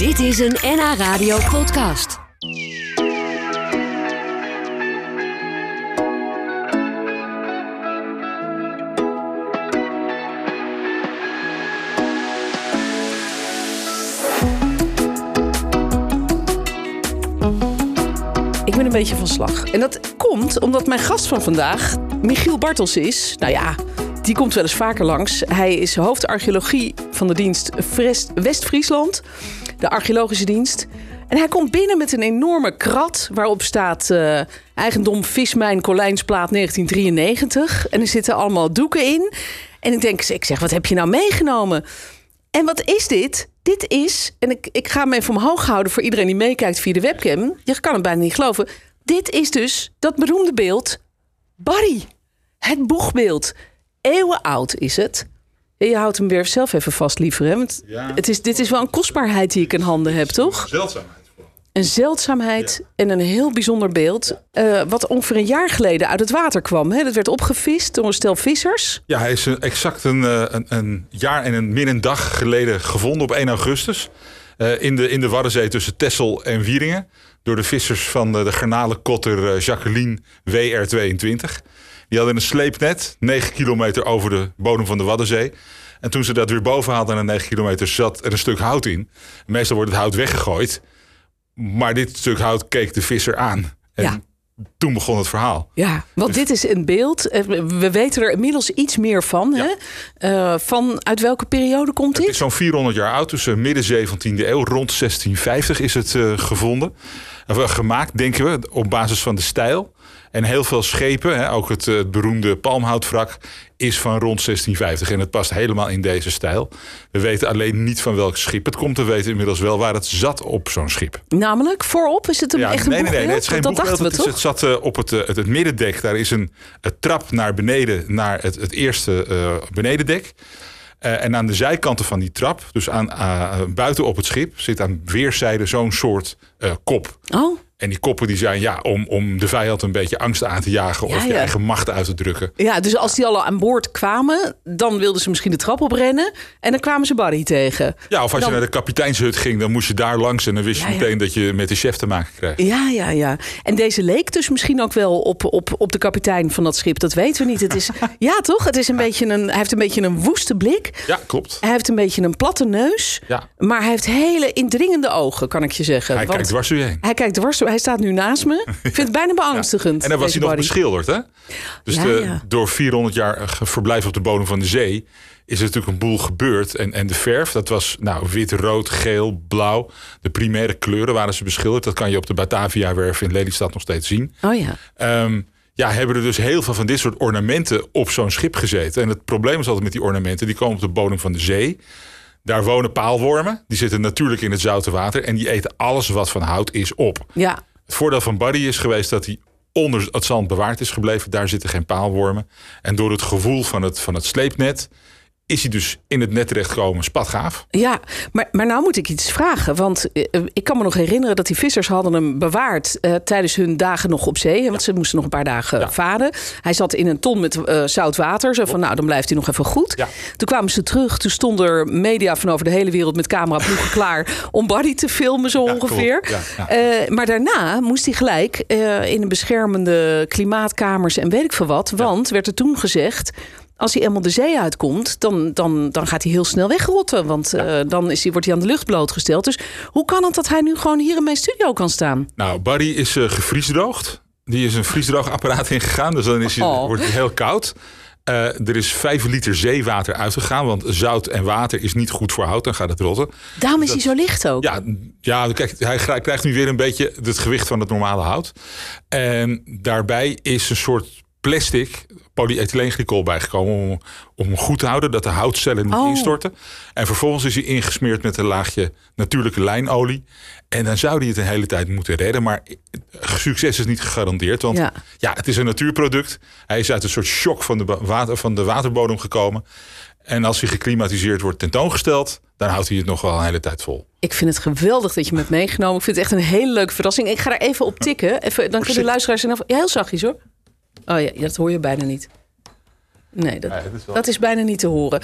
Dit is een NH Radio podcast. Ik ben een beetje van slag. En dat komt omdat mijn gast van vandaag Michiel Bartels is. Nou ja, die komt wel eens vaker langs. Hij is hoofd archeologie van de dienst West-Friesland, de archeologische dienst. En hij komt binnen met een enorme krat waarop staat eh, eigendom Vismijn Colijnsplaat 1993. En er zitten allemaal doeken in. En ik denk, ik zeg, wat heb je nou meegenomen? En wat is dit? Dit is, en ik, ik ga hem even omhoog houden voor iedereen die meekijkt via de webcam. Je kan het bijna niet geloven. Dit is dus dat beroemde beeld Barry. Het boegbeeld. Eeuwen oud is het. Je houdt hem weer zelf even vast, liever. Hè? Want Ja. het is, dit is wel een kostbaarheid die ik in handen heb, toch? Zeldzaamheid vooral. Een zeldzaamheid en een heel bijzonder beeld. eh, wat ongeveer een jaar geleden uit het water kwam. Hè? Dat werd opgevist door een stel vissers. Ja, hij is exact een, eh, een, een jaar en een min een dag geleden gevonden op 1 augustus. eh, in, de, in de Waddenzee tussen Texel en Wieringen. Door de vissers van de, de garnalenkotter Jacqueline WR22. Die hadden een sleepnet, 9 kilometer over de bodem van de Waddenzee. En toen ze dat weer boven haalden aan de 9 kilometer zat er een stuk hout in. Meestal wordt het hout weggegooid. Maar dit stuk hout keek de visser aan. En Ja. toen begon het verhaal. Ja, want dit is een beeld. eh, We weten er inmiddels iets meer van. Ja. Hè? Eh, van uit welke periode komt Het is dit? zo'n 400 jaar oud, dus eh, midden 17e eeuw, rond 1650 is het eh, gevonden. Of, gemaakt, denken we, op basis van de stijl. En heel veel schepen, hè, ook het, eh, het beroemde palmhoutwrak, is van rond 1650. En het past helemaal in deze stijl. We weten alleen niet van welk schip het komt. We weten inmiddels wel waar het zat op zo'n schip. Namelijk voorop is het een echt een nee, nee, nee, het is geen dat dachten we Het, is- toch? het zat eh, op het, eh, het, het middendek. Daar is een, een trap naar beneden, naar het, het eerste eh, benedendek. En aan de zijkanten van die trap, dus aan, buiten op het schip, zit aan weerszijden zo'n soort kop. Oh, En die koppen die zijn ja, om, om de vijand een beetje angst aan te jagen Ja, of je ja. eigen macht uit te drukken. ja, dus als die al aan boord kwamen, dan wilden ze misschien de trap oprennen en dan kwamen ze Barry tegen. Ja, of als Dan- je naar de kapiteinshut ging, dan moest je daar langs en dan wist je Ja, meteen dat je met de chef te maken kreeg. Ja, ja, ja. En deze leek dus misschien ook wel op, op, op de kapitein van dat schip. Dat weten we niet. Het is, ja, toch? Het is een beetje een, hij heeft een beetje een woeste blik. Ja, klopt. Hij heeft een beetje een platte neus. Ja. Maar hij heeft hele indringende ogen, kan ik je zeggen. Hij Want kijkt dwars door je heen. Hij kijkt dwars. door- Hij staat nu naast me. Ik vind het bijna beangstigend. En dan was hij nog beschilderd, hè? Dus Ja, de, ja. door 400 jaar verblijf op de bodem van de zee is er natuurlijk een boel gebeurd. En, en de verf, dat was nou, wit, rood, geel, blauw. De primaire kleuren waren ze beschilderd. Dat kan je op de Batavia-werf in Lelystad nog steeds zien. Oh ja. Ehm, ja, hebben er dus heel veel van dit soort ornamenten op zo'n schip gezeten. En het probleem is altijd met die ornamenten, die komen op de bodem van de zee. Daar wonen paalwormen, die zitten natuurlijk in het zoute water. En die eten alles wat van hout is op. Ja. Het voordeel van Barry is geweest dat hij onder het zand bewaard is gebleven. Daar zitten geen paalwormen. En door het gevoel van het, van het sleepnet is hij dus in het net terechtgekomen. Spatgaaf. Ja, maar, maar nou moet ik iets vragen. Want eh, ik kan me nog herinneren dat die vissers hadden hem bewaard eh, tijdens hun dagen nog op zee. Want ze moesten nog een paar dagen Ja. varen. Hij zat in een ton met eh, zout water. Zo van, nou, dan blijft hij nog even goed. Ja. Toen kwamen ze terug. Toen stonden er media van over de hele wereld met cameraploegen klaar om Barry te filmen, zo ongeveer. Eh, maar daarna moest hij gelijk eh, in een beschermende klimaatkamers en weet ik veel wat. Want werd er toen gezegd. Als hij eenmaal de zee uitkomt, dan, dan, dan gaat hij heel snel wegrotten. Want eh, dan is hij, wordt hij aan de lucht blootgesteld. Dus hoe kan het dat hij nu gewoon hier in mijn studio kan staan? Nou, Barry is eh gevriesdroogd. Die is een vriesdroogapparaat ingegaan. Dus dan is hij, Oh. wordt hij heel koud. Eh, er is 5 liter zeewater uitgegaan. Want zout en water is niet goed voor hout. Dan gaat het rotten. Daarom is hij zo licht ook. Ja, ja kijk, hij krijgt nu weer een beetje het gewicht van het normale hout. En daarbij is een soort plastic polyethyleenglykol bijgekomen om, om hem goed te houden, dat de houtcellen niet Oh. instorten. En vervolgens is hij ingesmeerd met een laagje natuurlijke lijnolie. En dan zou hij het een hele tijd moeten redden. Maar succes is niet gegarandeerd. Want Ja. ja. het is een natuurproduct. Hij is uit een soort shock van de, water, van de waterbodem gekomen. En als hij geclimatiseerd wordt tentoongesteld, dan houdt hij het nog wel een hele tijd vol. Ik vind het geweldig dat je me hebt meegenomen. Ik vind het echt een hele leuke verrassing. Ik ga er even op tikken. Even, dan kunnen de luisteraars... Ja, heel zachtjes hoor. Oh ja, dat hoor je bijna niet. Nee, dat, Ja, dat is wel- dat is bijna niet te horen.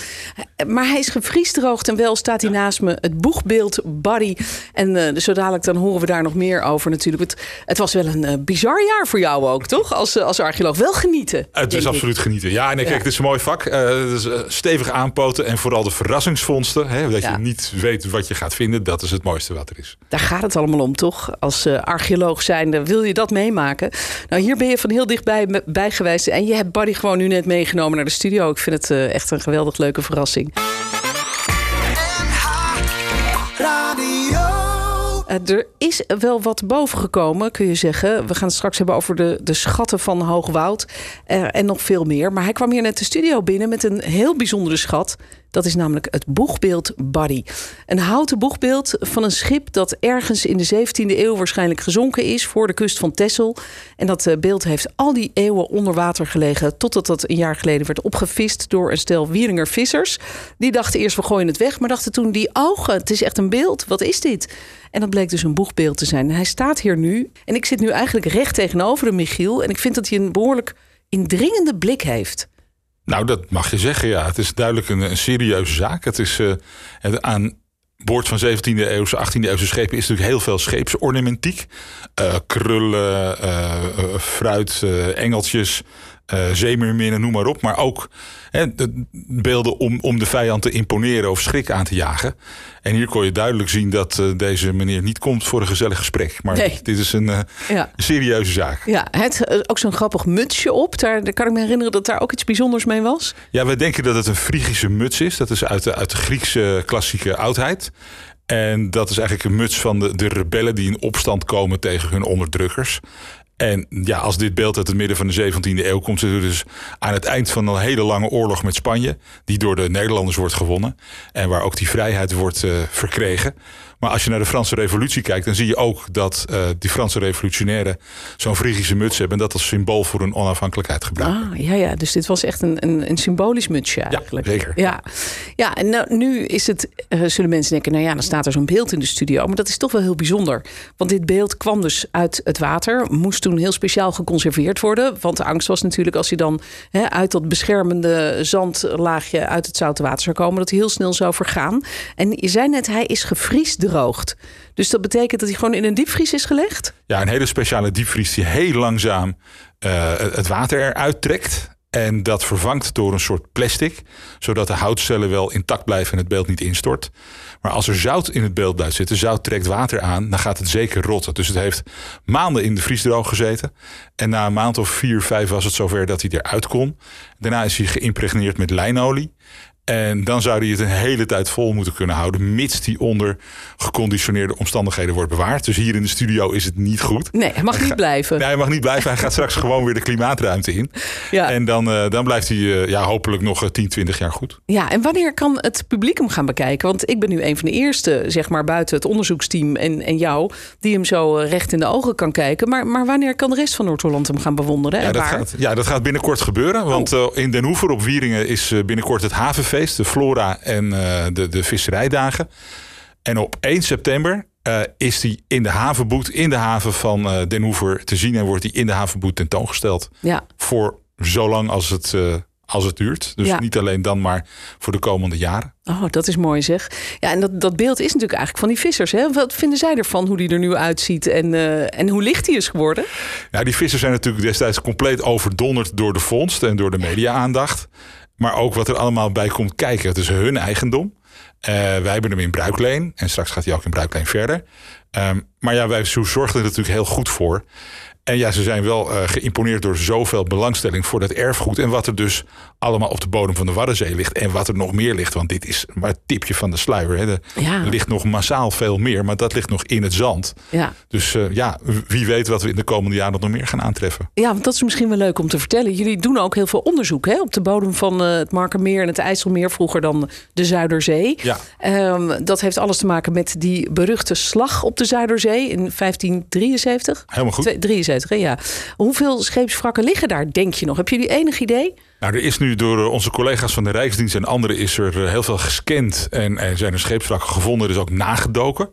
Maar hij is gevriesdroogd en wel staat hij naast me het boegbeeld Barry. En eh, zo dadelijk dan horen we daar nog meer over natuurlijk. Het, het was wel een eh, bizar jaar voor jou ook, toch? Als, eh, als archeoloog. Wel genieten. Het is ik. absoluut genieten. Ja, nee, kijk, Ja. het is een mooi vak. Eh, eh, stevig aanpoten en vooral de verrassingsvondsten. Hè, dat je niet weet wat je gaat vinden. Dat is het mooiste wat er is. Daar gaat het allemaal om, toch? Als eh, archeoloog zijnde wil je dat meemaken. Nou, hier ben je van heel dichtbij bij geweest. En je hebt Barry gewoon nu net meegenomen naar de studio. Ik vind het eh, echt een geweldig leuke verrassing. Eh, er is wel wat boven gekomen, kun je zeggen. We gaan het straks hebben over de, de schatten van Hoogwoud eh, en nog veel meer. Maar hij kwam hier net de studio binnen met een heel bijzondere schat. Dat is namelijk het boegbeeld Buddy. Een houten boegbeeld van een schip dat ergens in de 17e eeuw waarschijnlijk gezonken is voor de kust van Texel. En dat eh, beeld heeft al die eeuwen onder water gelegen totdat dat een jaar geleden werd opgevist door een stel Wieringer vissers. Die dachten eerst we gooien het weg, maar dachten toen die ogen, het is echt een beeld, wat is dit? En dat bleek dus een boegbeeld te zijn. Hij staat hier nu en ik zit nu eigenlijk recht tegenover hem, Michiel. En ik vind dat hij een behoorlijk indringende blik heeft. Nou, dat mag je zeggen, ja. Het is duidelijk een, serieuze zaak. Het is eh, het, aan boord van 17e eeuwse, 18e eeuwse schepen is natuurlijk heel veel scheepsornamentiek. Eh, krullen, eh, fruit, engeltjes, eh zeemeerminnen, noem maar op. Maar ook hè, de beelden om, om de vijand te imponeren of schrik aan te jagen. En hier kon je duidelijk zien dat eh, deze meneer niet komt voor een gezellig gesprek. Maar Nee. dit is een eh, Ja. serieuze zaak. Ja, het ook zo'n grappig mutsje op. Daar, daar kan ik me herinneren dat daar ook iets bijzonders mee was. Ja, wij denken dat het een Frigische muts is. Dat is uit de, uit de Griekse klassieke oudheid. En dat is eigenlijk een muts van de, de rebellen die in opstand komen tegen hun onderdrukkers. En ja, als dit beeld uit het midden van de 17e eeuw komt, zitten we dus aan het eind van een hele lange oorlog met Spanje, die door de Nederlanders wordt gewonnen en waar ook die vrijheid wordt eh, verkregen. Maar als je naar de Franse Revolutie kijkt, dan zie je ook dat eh, die Franse revolutionairen zo'n Frigische muts hebben en dat als symbool voor hun onafhankelijkheid gebruiken. Ah, ja, ja. Dus dit was echt een, een, een symbolisch mutsje eigenlijk. zeker. Ja, ja en nou, nu is het, eh, zullen mensen denken, nou ja, dan staat er zo'n beeld in de studio. Maar dat is toch wel heel bijzonder. Want dit beeld kwam dus uit het water, moest toen heel speciaal geconserveerd worden. Want de angst was natuurlijk als hij dan hè, uit dat beschermende zandlaagje uit het zoute water zou komen, dat hij heel snel zou vergaan. En je zei net, hij is Dus dat betekent dat hij gewoon in een diepvries is gelegd? Ja, een hele speciale diepvries die heel langzaam eh, het water eruit trekt. En dat vervangt door een soort plastic, zodat de houtcellen wel intact blijven en het beeld niet instort. Maar als er zout in het beeld blijft zitten, zout trekt water aan, dan gaat het zeker rotten. Dus het heeft maanden in de vriesdroog gezeten. En na een maand of vier, vijf was het zover dat hij eruit kon. Daarna is hij geïmpregneerd met lijnolie. En dan zou hij het een hele tijd vol moeten kunnen houden, mits die onder geconditioneerde omstandigheden wordt bewaard. Dus hier in de studio is het niet goed. Nee, hij mag niet blijven. Nee, hij mag niet blijven. Hij gaat straks gewoon weer de klimaatruimte in. Ja. En dan, eh, dan blijft hij eh, ja, hopelijk nog eh, 10, 20 jaar goed. Ja, en wanneer kan het publiek hem gaan bekijken? Want ik ben nu een van de eerste, zeg maar, buiten het onderzoeksteam en, en jou, die hem zo eh, recht in de ogen kan kijken. Maar, maar wanneer kan de rest van Noord-Holland hem gaan bewonderen? Ja en dat, waar? gaat, ja, dat gaat binnenkort gebeuren. Want eh, in Den Hoever op Wieringen is eh, binnenkort het havenfeest, de Flora en eh, de, de visserijdagen. En op 1 september eh, is die in de havenboet, in de haven van eh, Den Hoever te zien. En wordt die in de havenboet tentoongesteld. Ja, Voor zolang als het, als het duurt. Dus Ja. niet alleen dan, maar voor de komende jaren. oh, dat is mooi zeg. Ja, en dat, dat beeld is natuurlijk eigenlijk van die vissers. Hè? Wat vinden zij ervan, hoe die er nu uitziet en, en hoe licht die is geworden? Nou, die vissers zijn natuurlijk destijds compleet overdonderd door de vondst en door de media-aandacht. Maar ook wat er allemaal bij komt kijken. Het is hun eigendom. Eh, wij hebben hem in bruikleen. En straks gaat hij ook in bruikleen verder. Ehm, maar ja, wij zorgen er natuurlijk heel goed voor. En ja, ze zijn wel eh, geïmponeerd door zoveel belangstelling voor dat erfgoed. En wat er dus allemaal op de bodem van de Waddenzee ligt. En wat er nog meer ligt. Want dit is maar het tipje van de sluier. Hè. Er Ja. ligt nog massaal veel meer. Maar dat ligt nog in het zand. Ja. Dus eh, ja, wie weet wat we in de komende jaren nog meer gaan aantreffen. Ja, want dat is misschien wel leuk om te vertellen. Jullie doen ook heel veel onderzoek hè, op de bodem van eh, het Markermeer en het IJsselmeer, vroeger dan de Zuiderzee. Ja. Ehm, dat heeft alles te maken met die beruchte slag op de Zuiderzee in 1573. Helemaal goed. Twee- 73, hè, ja. Hoeveel scheepswrakken liggen daar, denk je nog? Heb jullie enig idee? Nou, er is nu door eh, onze collega's van de Rijksdienst en anderen is er eh, heel veel gescand en, en zijn er scheepswrakken gevonden. Er is ook nagedoken.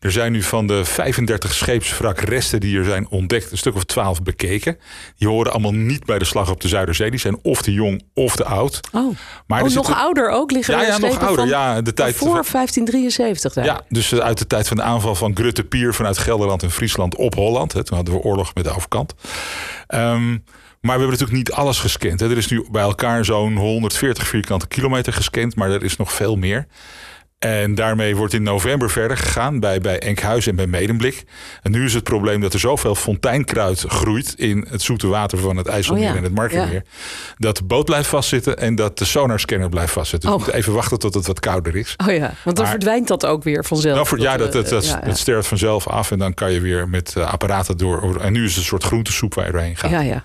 Er zijn nu van de 35 scheepswrakresten die er zijn ontdekt, een stuk of 12 bekeken. Die horen allemaal niet bij de slag op de Zuiderzee. Die zijn of te jong of te oud. Oh, Maar oh nog zitten- ouder ook liggen Ja, ja, nog ouder. van- Ja, de tijd voor 1573 daar. Ja, dus eh, uit de tijd van de aanval van Grutte Pier vanuit Gelderland en Friesland op Holland. Hè. Toen hadden we oorlog met de overkant. Ehm, maar we hebben natuurlijk niet alles gescand. Er is nu bij elkaar zo'n 140 vierkante kilometer gescand, maar er is nog veel meer. En daarmee wordt in november verder gegaan bij, bij Enkhuizen en bij Medemblik. En nu is het probleem dat er zoveel fonteinkruid groeit in het zoete water van het IJsselmeer Oh ja, en het Markermeer. Dat de boot blijft vastzitten en dat de sonarscanner blijft vastzitten. Dus Oh. we moeten even wachten tot het wat kouder is. Oh ja, want dan Maar- verdwijnt dat ook weer vanzelf. Nou, voor, ja, dat, eh, dat, dat, ja, ja. dat sterft vanzelf af. En dan kan je weer met eh, apparaten door. En nu is het een soort groentesoep waar je doorheen gaat. Ja, ja.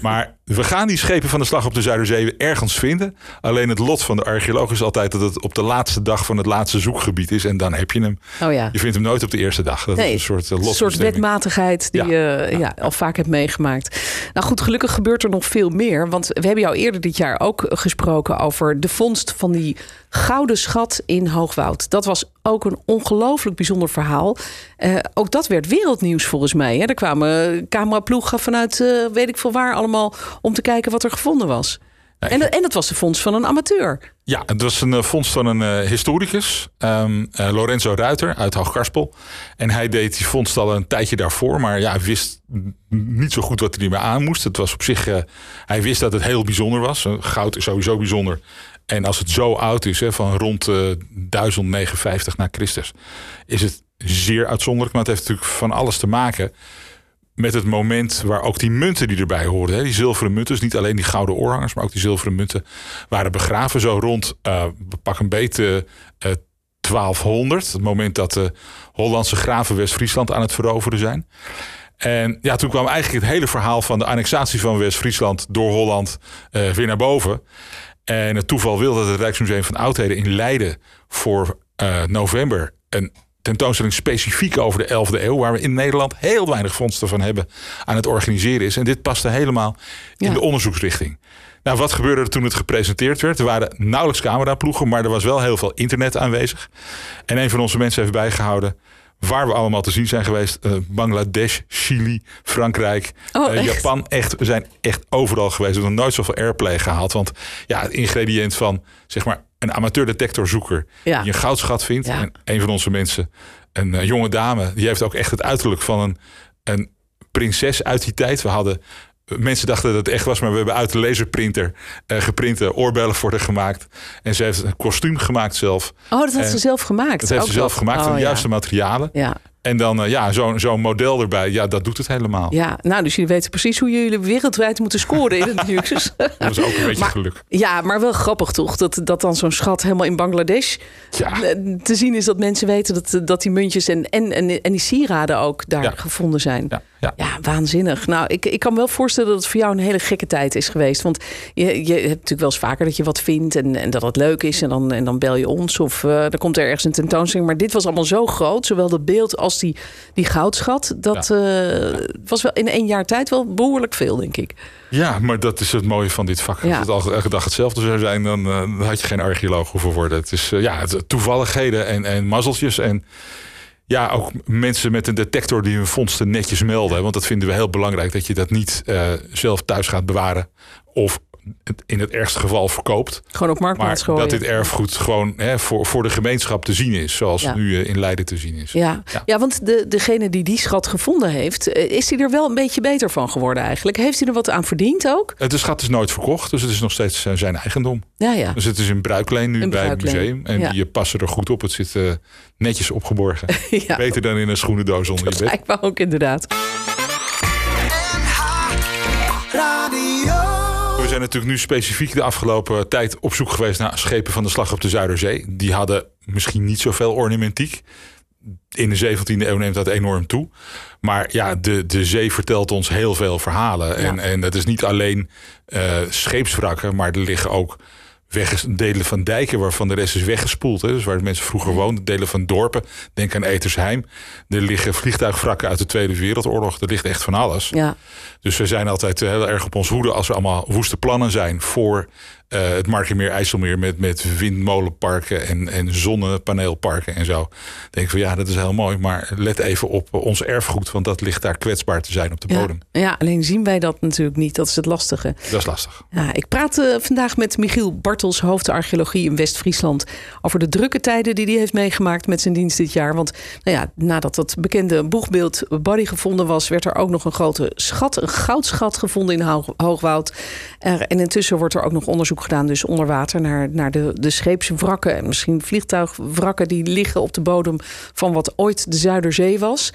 Maar we gaan die schepen van de slag op de Zuiderzee ergens vinden. Alleen het lot van de archeoloog is altijd dat het op de laatste dag van het laatste zoekgebied is. En dan heb je hem. Oh ja. Je vindt hem nooit op de eerste dag. Dat Nee, is een soort Een soort wetmatigheid die Ja, je ja, al vaak hebt meegemaakt. Nou goed, gelukkig gebeurt er nog veel meer. Want we hebben jou eerder dit jaar ook gesproken over de vondst van die gouden schat in Hoogwoud. Dat was ook een ongelooflijk bijzonder verhaal. Eh, ook dat werd wereldnieuws volgens mij. Hè? Er kwamen cameraploegen vanuit eh, weet ik veel waar allemaal om te kijken wat er gevonden was. Nee, En, dat- en dat was de vondst van een amateur. Ja, het was een eh, vondst van een historicus, ehm, eh, Lorenzo Ruiter uit Hoogkarspel. En hij deed die vondst al een tijdje daarvoor, maar ja, wist n- niet zo goed wat hij ermee aan moest. Het was op zich, hij wist dat het heel bijzonder was. Goud is sowieso bijzonder. En als het zo oud is, hè, van rond eh 1059 na Christus, is het zeer uitzonderlijk. Maar het heeft natuurlijk van alles te maken met het moment waar ook die munten die erbij hoorden, hè, die zilveren munten, dus niet alleen die gouden oorhangers, maar ook die zilveren munten, waren begraven zo rond, eh, pak een beetje eh 1200, het moment dat de Hollandse graven West-Friesland aan het veroveren zijn. En ja, toen kwam eigenlijk het hele verhaal van de annexatie van West-Friesland door Holland eh, weer naar boven. En het toeval wil dat het Rijksmuseum van Oudheden in Leiden voor eh, november een tentoonstelling specifiek over de 11e eeuw, waar we in Nederland heel weinig vondsten van hebben, aan het organiseren is. En dit paste helemaal in Ja. de onderzoeksrichting. Nou, wat gebeurde er toen het gepresenteerd werd? Er waren nauwelijks cameraploegen, maar er was wel heel veel internet aanwezig. En een van onze mensen heeft bijgehouden waar we allemaal te zien zijn geweest. Eh, Bangladesh, Chili, Frankrijk, Oh, eh? Japan. Echt, we zijn echt overal geweest. We hebben nog nooit zoveel airplay gehaald. Want ja, het ingrediënt van zeg maar een amateur-detectorzoeker Ja. die een goudschat vindt. Ja. En een van onze mensen, een eh, jonge dame, die heeft ook echt het uiterlijk van een, een prinses uit die tijd. We hadden Mensen dachten dat het echt was, maar we hebben uit de laserprinter eh geprinte oorbellen voor haar gemaakt. En ze heeft een kostuum gemaakt zelf. Oh, dat had En ze zelf gemaakt. Dat heeft Ook ze zelf gemaakt van Oh, de ja. juiste materialen. Ja. En dan eh, ja, zo'n zo'n model erbij. Ja, dat doet het helemaal. ja, nou, dus jullie weten precies hoe jullie wereldwijd moeten scoren in het nieuws. Dat was ook een beetje Maar- geluk. Ja, maar wel grappig toch? Dat, dat dan zo'n schat helemaal in Bangladesh Ja. eh, te zien is dat mensen weten dat, dat die muntjes en, en, en, en die sieraden ook daar Ja. gevonden zijn. Ja, ja. Ja, waanzinnig. Nou, ik, ik kan me wel voorstellen dat het voor jou een hele gekke tijd is geweest. Want je, je hebt natuurlijk wel eens vaker dat je wat vindt en, en dat het leuk is. En dan, en dan bel je ons of eh dan komt er ergens een tentoonstelling. Maar dit was allemaal zo groot, zowel dat beeld als die, die goudschat. Dat eh, was wel in één jaar tijd wel behoorlijk veel, denk ik. Ja, maar dat is het mooie van dit vak. Ja. Als het al elke dag hetzelfde zou zijn, dan, eh, dan had je geen archeoloog hoeven worden. Het is ja, het, toevalligheden en, en mazzeltjes. En ja, ook mensen met een detector die hun vondsten netjes melden. Want dat vinden we heel belangrijk. Dat je dat niet eh, zelf thuis gaat bewaren. Of in het ergste geval verkoopt. Gewoon op Maar marktplaats gooien. dat dit erfgoed gewoon hè, voor, voor de gemeenschap te zien is. Zoals Ja. nu eh, in Leiden te zien is. Ja. Ja. Ja. want de, degene die die schat gevonden heeft, eh, is hij er wel een beetje beter van geworden eigenlijk? Heeft hij er wat aan verdiend ook? Het de schat is nooit verkocht, dus het is nog steeds eh, zijn eigendom. Ja, ja. Dus het is in bruikleen nu bij bruikleen, het museum. En ja. die eh, passen er goed op. Het zit eh, netjes opgeborgen. Beter dan in een schoenendoos onder je Dat bed. lijkt me ook inderdaad. Zijn natuurlijk nu specifiek de afgelopen tijd op zoek geweest naar schepen van de slag op de Zuiderzee. Die hadden misschien niet zoveel ornamentiek. In de 17e eeuw neemt dat enorm toe. Maar ja, de, de zee vertelt ons heel veel verhalen. En, en dat is niet alleen eh, scheepswrakken, maar er liggen ook weg, delen van dijken waarvan de rest is weggespoeld. Hè. Dus waar de mensen vroeger woonden, delen van dorpen. Denk aan Etersheim. Er liggen vliegtuigwrakken uit de Tweede Wereldoorlog. Er ligt echt van alles. Ja. Dus we zijn altijd heel erg op ons hoede als er allemaal woeste plannen zijn voor uh, het Markermeer, IJsselmeer met, met windmolenparken en, en zonnepaneelparken en zo. Denk ik van ja, dat is heel mooi, maar let even op ons erfgoed, want dat ligt daar kwetsbaar te zijn op de bodem. Ja, alleen zien wij dat natuurlijk niet. Dat is het lastige. Dat is lastig. Ja, ik praat uh, vandaag met Michiel Bartels, hoofdarcheologie in West-Friesland, over de drukke tijden die hij heeft meegemaakt met zijn dienst dit jaar. Want nou ja, nadat dat bekende boegbeeld Body gevonden was, werd er ook nog een grote schat, een goudschat gevonden in Hoog, Hoogwoud. En intussen wordt er ook nog onderzoek gedaan, dus onder water, naar, naar de, de scheepswrakken en misschien vliegtuigwrakken die liggen op de bodem van wat ooit de Zuiderzee was.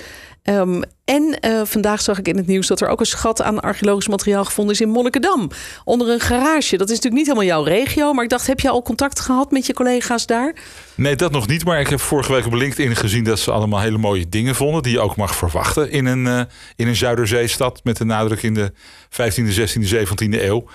Um, en uh, vandaag zag ik in het nieuws dat er ook een schat aan archeologisch materiaal gevonden is in Monnikendam. Onder een garage. Dat is natuurlijk niet helemaal jouw regio. Maar ik dacht, heb je al contact gehad met je collega's daar? Nee, dat nog niet. Maar ik heb vorige week op LinkedIn gezien dat ze allemaal hele mooie dingen vonden. Die je ook mag verwachten in een, uh, in een Zuiderzeestad. Met de nadruk in de 15e, 16e, 17e eeuw.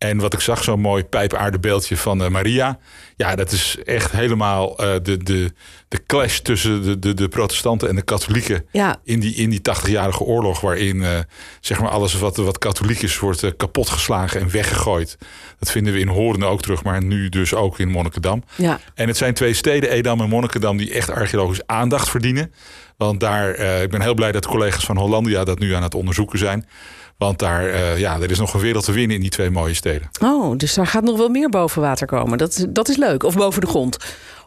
En wat ik zag, zo'n mooi pijpaardebeeldje van uh, Maria. Ja, dat is echt helemaal uh, de, de, de clash tussen de, de, de protestanten en de katholieken. Ja. In die, in die 80-jarige oorlog, waarin uh, zeg maar alles wat, wat katholiek is, wordt kapotgeslagen en weggegooid. Dat vinden we in Hoorn ook terug, maar nu dus ook in Monnikendam. Ja. En het zijn twee steden, Edam en Monnikendam, die echt archeologisch aandacht verdienen. Want daar, ik ben heel blij dat collega's van Hollandia dat nu aan het onderzoeken zijn. Want daar, uh, ja, er is nog een wereld te winnen in die twee mooie steden. Oh, dus daar gaat nog wel meer boven water komen. Dat, dat is leuk. Of boven de grond.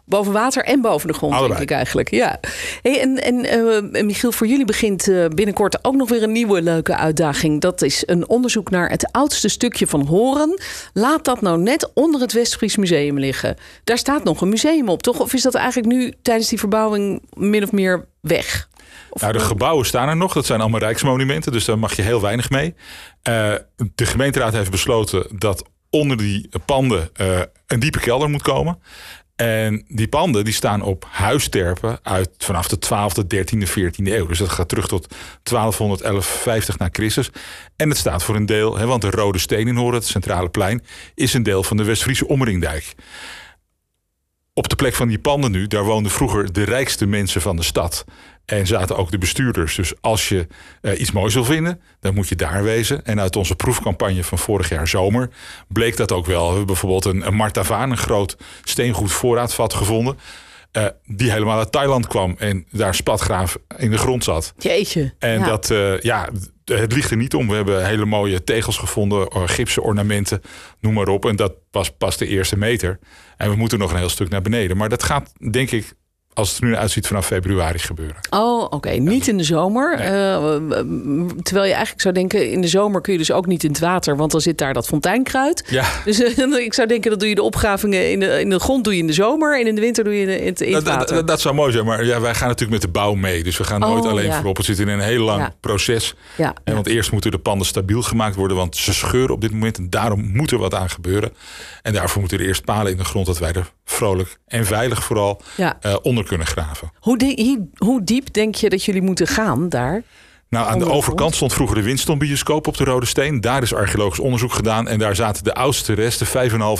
Boven water en boven de grond, Allebei. denk ik eigenlijk. Ja. Hey, en en uh, Michiel, voor jullie begint uh, binnenkort ook nog weer een nieuwe leuke uitdaging. Dat is een onderzoek naar het oudste stukje van Horen. Laat dat nou net onder het Westfries Museum liggen. Daar staat nog een museum op, toch? Of is dat eigenlijk nu tijdens die verbouwing min of meer weg? Of nou, de gebouwen staan er nog. Dat zijn allemaal rijksmonumenten, dus daar mag je heel weinig mee. Uh, de gemeenteraad heeft besloten dat onder die panden uh, een diepe kelder moet komen. En die panden die staan op huisterpen uit vanaf de 12e, 13e, 14e eeuw. Dus dat gaat terug tot 1211, na Christus. En het staat voor een deel, hè, want de Rode Steen in Horen, het centrale plein, is een deel van de West-Friese omringdijk. Op de plek van die panden nu, daar woonden vroeger de rijkste mensen van de stad. En zaten ook de bestuurders. Dus als je uh, iets moois wil vinden, dan moet je daar wezen. En uit onze proefcampagne van vorig jaar zomer bleek dat ook wel. We hebben bijvoorbeeld een, een Martavaan, een groot steengoed voorraadvat gevonden. Uh, die helemaal uit Thailand kwam en daar spatgraaf in de grond zat. Jeetje. En ja. dat, uh, ja, het ligt er niet om. We hebben hele mooie tegels gevonden, gipsen ornamenten, noem maar op. En dat was pas de eerste meter. En we moeten nog een heel stuk naar beneden. Maar dat gaat, denk ik, als het er nu uitziet vanaf februari gebeuren. Oh, oké. Okay. Niet in de zomer. Nee. Uh, terwijl je eigenlijk zou denken, in de zomer kun je dus ook niet in het water, want dan zit daar dat fonteinkruid. Ja. Dus uh, ik zou denken, dat doe je de opgravingen in de, in de grond doe je in de zomer en in de winter doe je in, het, in het dat, water. Dat, dat, zou mooi zijn, maar ja, wij gaan natuurlijk met de bouw mee. Dus we gaan nooit oh, alleen ja. voorop. Het zit in een heel lang ja. proces. Ja. En want eerst moeten de panden stabiel gemaakt worden, want ze scheuren op dit moment. En daarom moet er wat aan gebeuren. En daarvoor moeten er eerst palen in de grond dat wij er vrolijk en veilig vooral Ja. uh, onder kunnen graven. Hoe, die, hoe diep denk je dat jullie moeten gaan daar? Nou, aan de overkant stond vroeger de Winston-bioscoop op de Rode Steen. Daar is archeologisch onderzoek gedaan. En daar zaten de oudste resten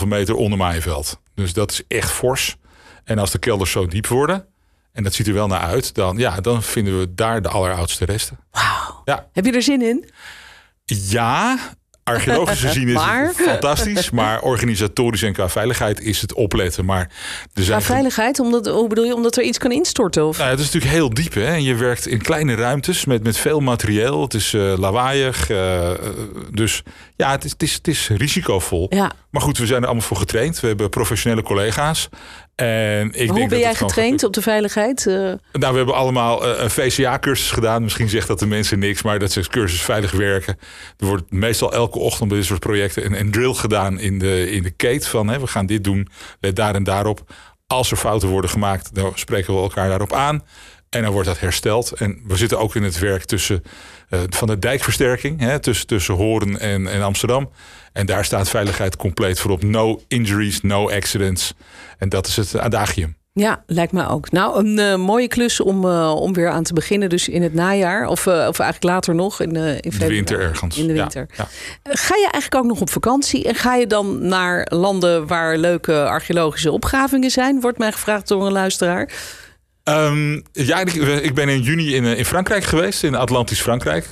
5,5 meter onder Maaienveld. Dus dat is echt fors. En als de kelders zo diep worden, en dat ziet er wel naar uit, dan, ja, dan vinden we daar de alleroudste resten. Wauw. Ja. Heb je er zin in? Ja, archeologisch gezien is Maar? het fantastisch. Maar organisatorisch en qua veiligheid is het opletten. Maar er zijn Qua veiligheid, omdat, hoe bedoel je, omdat er iets kan instorten? Of? Nou, het is natuurlijk heel diep. Hè? En je werkt in kleine ruimtes met, met veel materieel. Het is uh, lawaaiig. Uh, dus ja, het is, het, is, het is risicovol. Ja. Maar goed, we zijn er allemaal voor getraind. We hebben professionele collega's. En ik hoe denk ben jij getraind op de veiligheid? Eh. Nou, we hebben allemaal uh, een VCA-cursus gedaan. Misschien zegt dat de mensen niks, maar dat is cursus veilig werken. Er wordt meestal elke ochtend bij dit soort projecten een, een drill gedaan in de, in de kate. Van hè, we gaan dit doen, let daar en daarop. Als er fouten worden gemaakt, dan spreken we elkaar daarop aan. En dan wordt dat hersteld. En we zitten ook in het werk tussen, uh, van de dijkversterking. Hè, tussen, tussen Horen en, en Amsterdam. En daar staat veiligheid compleet voorop. No injuries, no accidents. En dat is het adagium. Ja, lijkt me ook. Nou, een uh, mooie klus om, uh, om weer aan te beginnen. Dus in het najaar. Of, uh, of eigenlijk later nog. In, in, in de winter ergens. In de winter. Ja, ja. Ga je eigenlijk ook nog op vakantie? En ga je dan naar landen waar leuke archeologische opgravingen zijn? Wordt mij gevraagd door een luisteraar. Um, ja, ik, ik, ben in juni in, in Frankrijk geweest. In Atlantisch Frankrijk.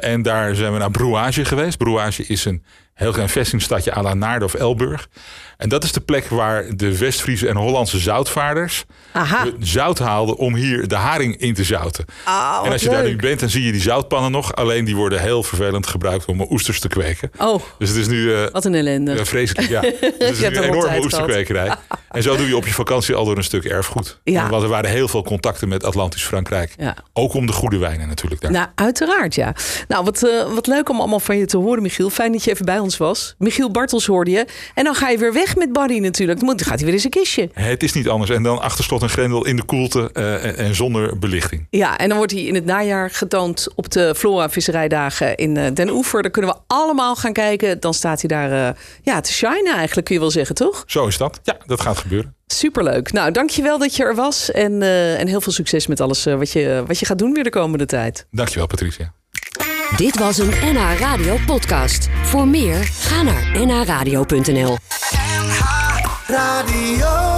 en daar zijn we naar Brouage geweest. Brouage is een heel klein vestingstadje à la Naarden of Elburg. En dat is de plek waar de Westfriese en Hollandse zoutvaarders Aha. zout haalden om hier de haring in te zouten. Oh, en als je daar nu bent, dan zie je die zoutpannen nog. Alleen die worden heel vervelend gebruikt om oesters te kweken. Oh, dus het is nu... Uh, wat een ellende. Uh, vreselijk, ja. Dus het is een enorme oesterkwekerij. en zo doe je op je vakantie al door een stuk erfgoed. Ja. Want er waren heel veel contacten met Atlantisch Frankrijk. Ja. Ook om de goede wijnen natuurlijk daar. Nou, uiteraard, ja. Nou, wat, uh, wat leuk om allemaal van je te horen, Michiel. Fijn dat je even bij ons was. Michiel Bartels hoorde je. En dan ga je weer weg met Barry natuurlijk. Dan gaat hij weer eens een kistje. Het is niet anders. En dan achter slot en grendel in de koelte uh, en zonder belichting. Ja, en dan wordt hij in het najaar getoond op de Flora Visserijdagen in uh, Den Oever. Daar kunnen we allemaal gaan kijken. Dan staat hij daar uh, ja, te shinen eigenlijk, kun je wel zeggen, toch? Zo is dat. Ja, dat gaat gebeuren. Superleuk. Nou, dankjewel dat je er was. En, en heel veel succes met alles wat, je, wat je gaat doen weer de komende tijd. Dankjewel, Patricia. Dit was een NH Radio podcast. Voor meer, ga naar nhradio.nl NH Radio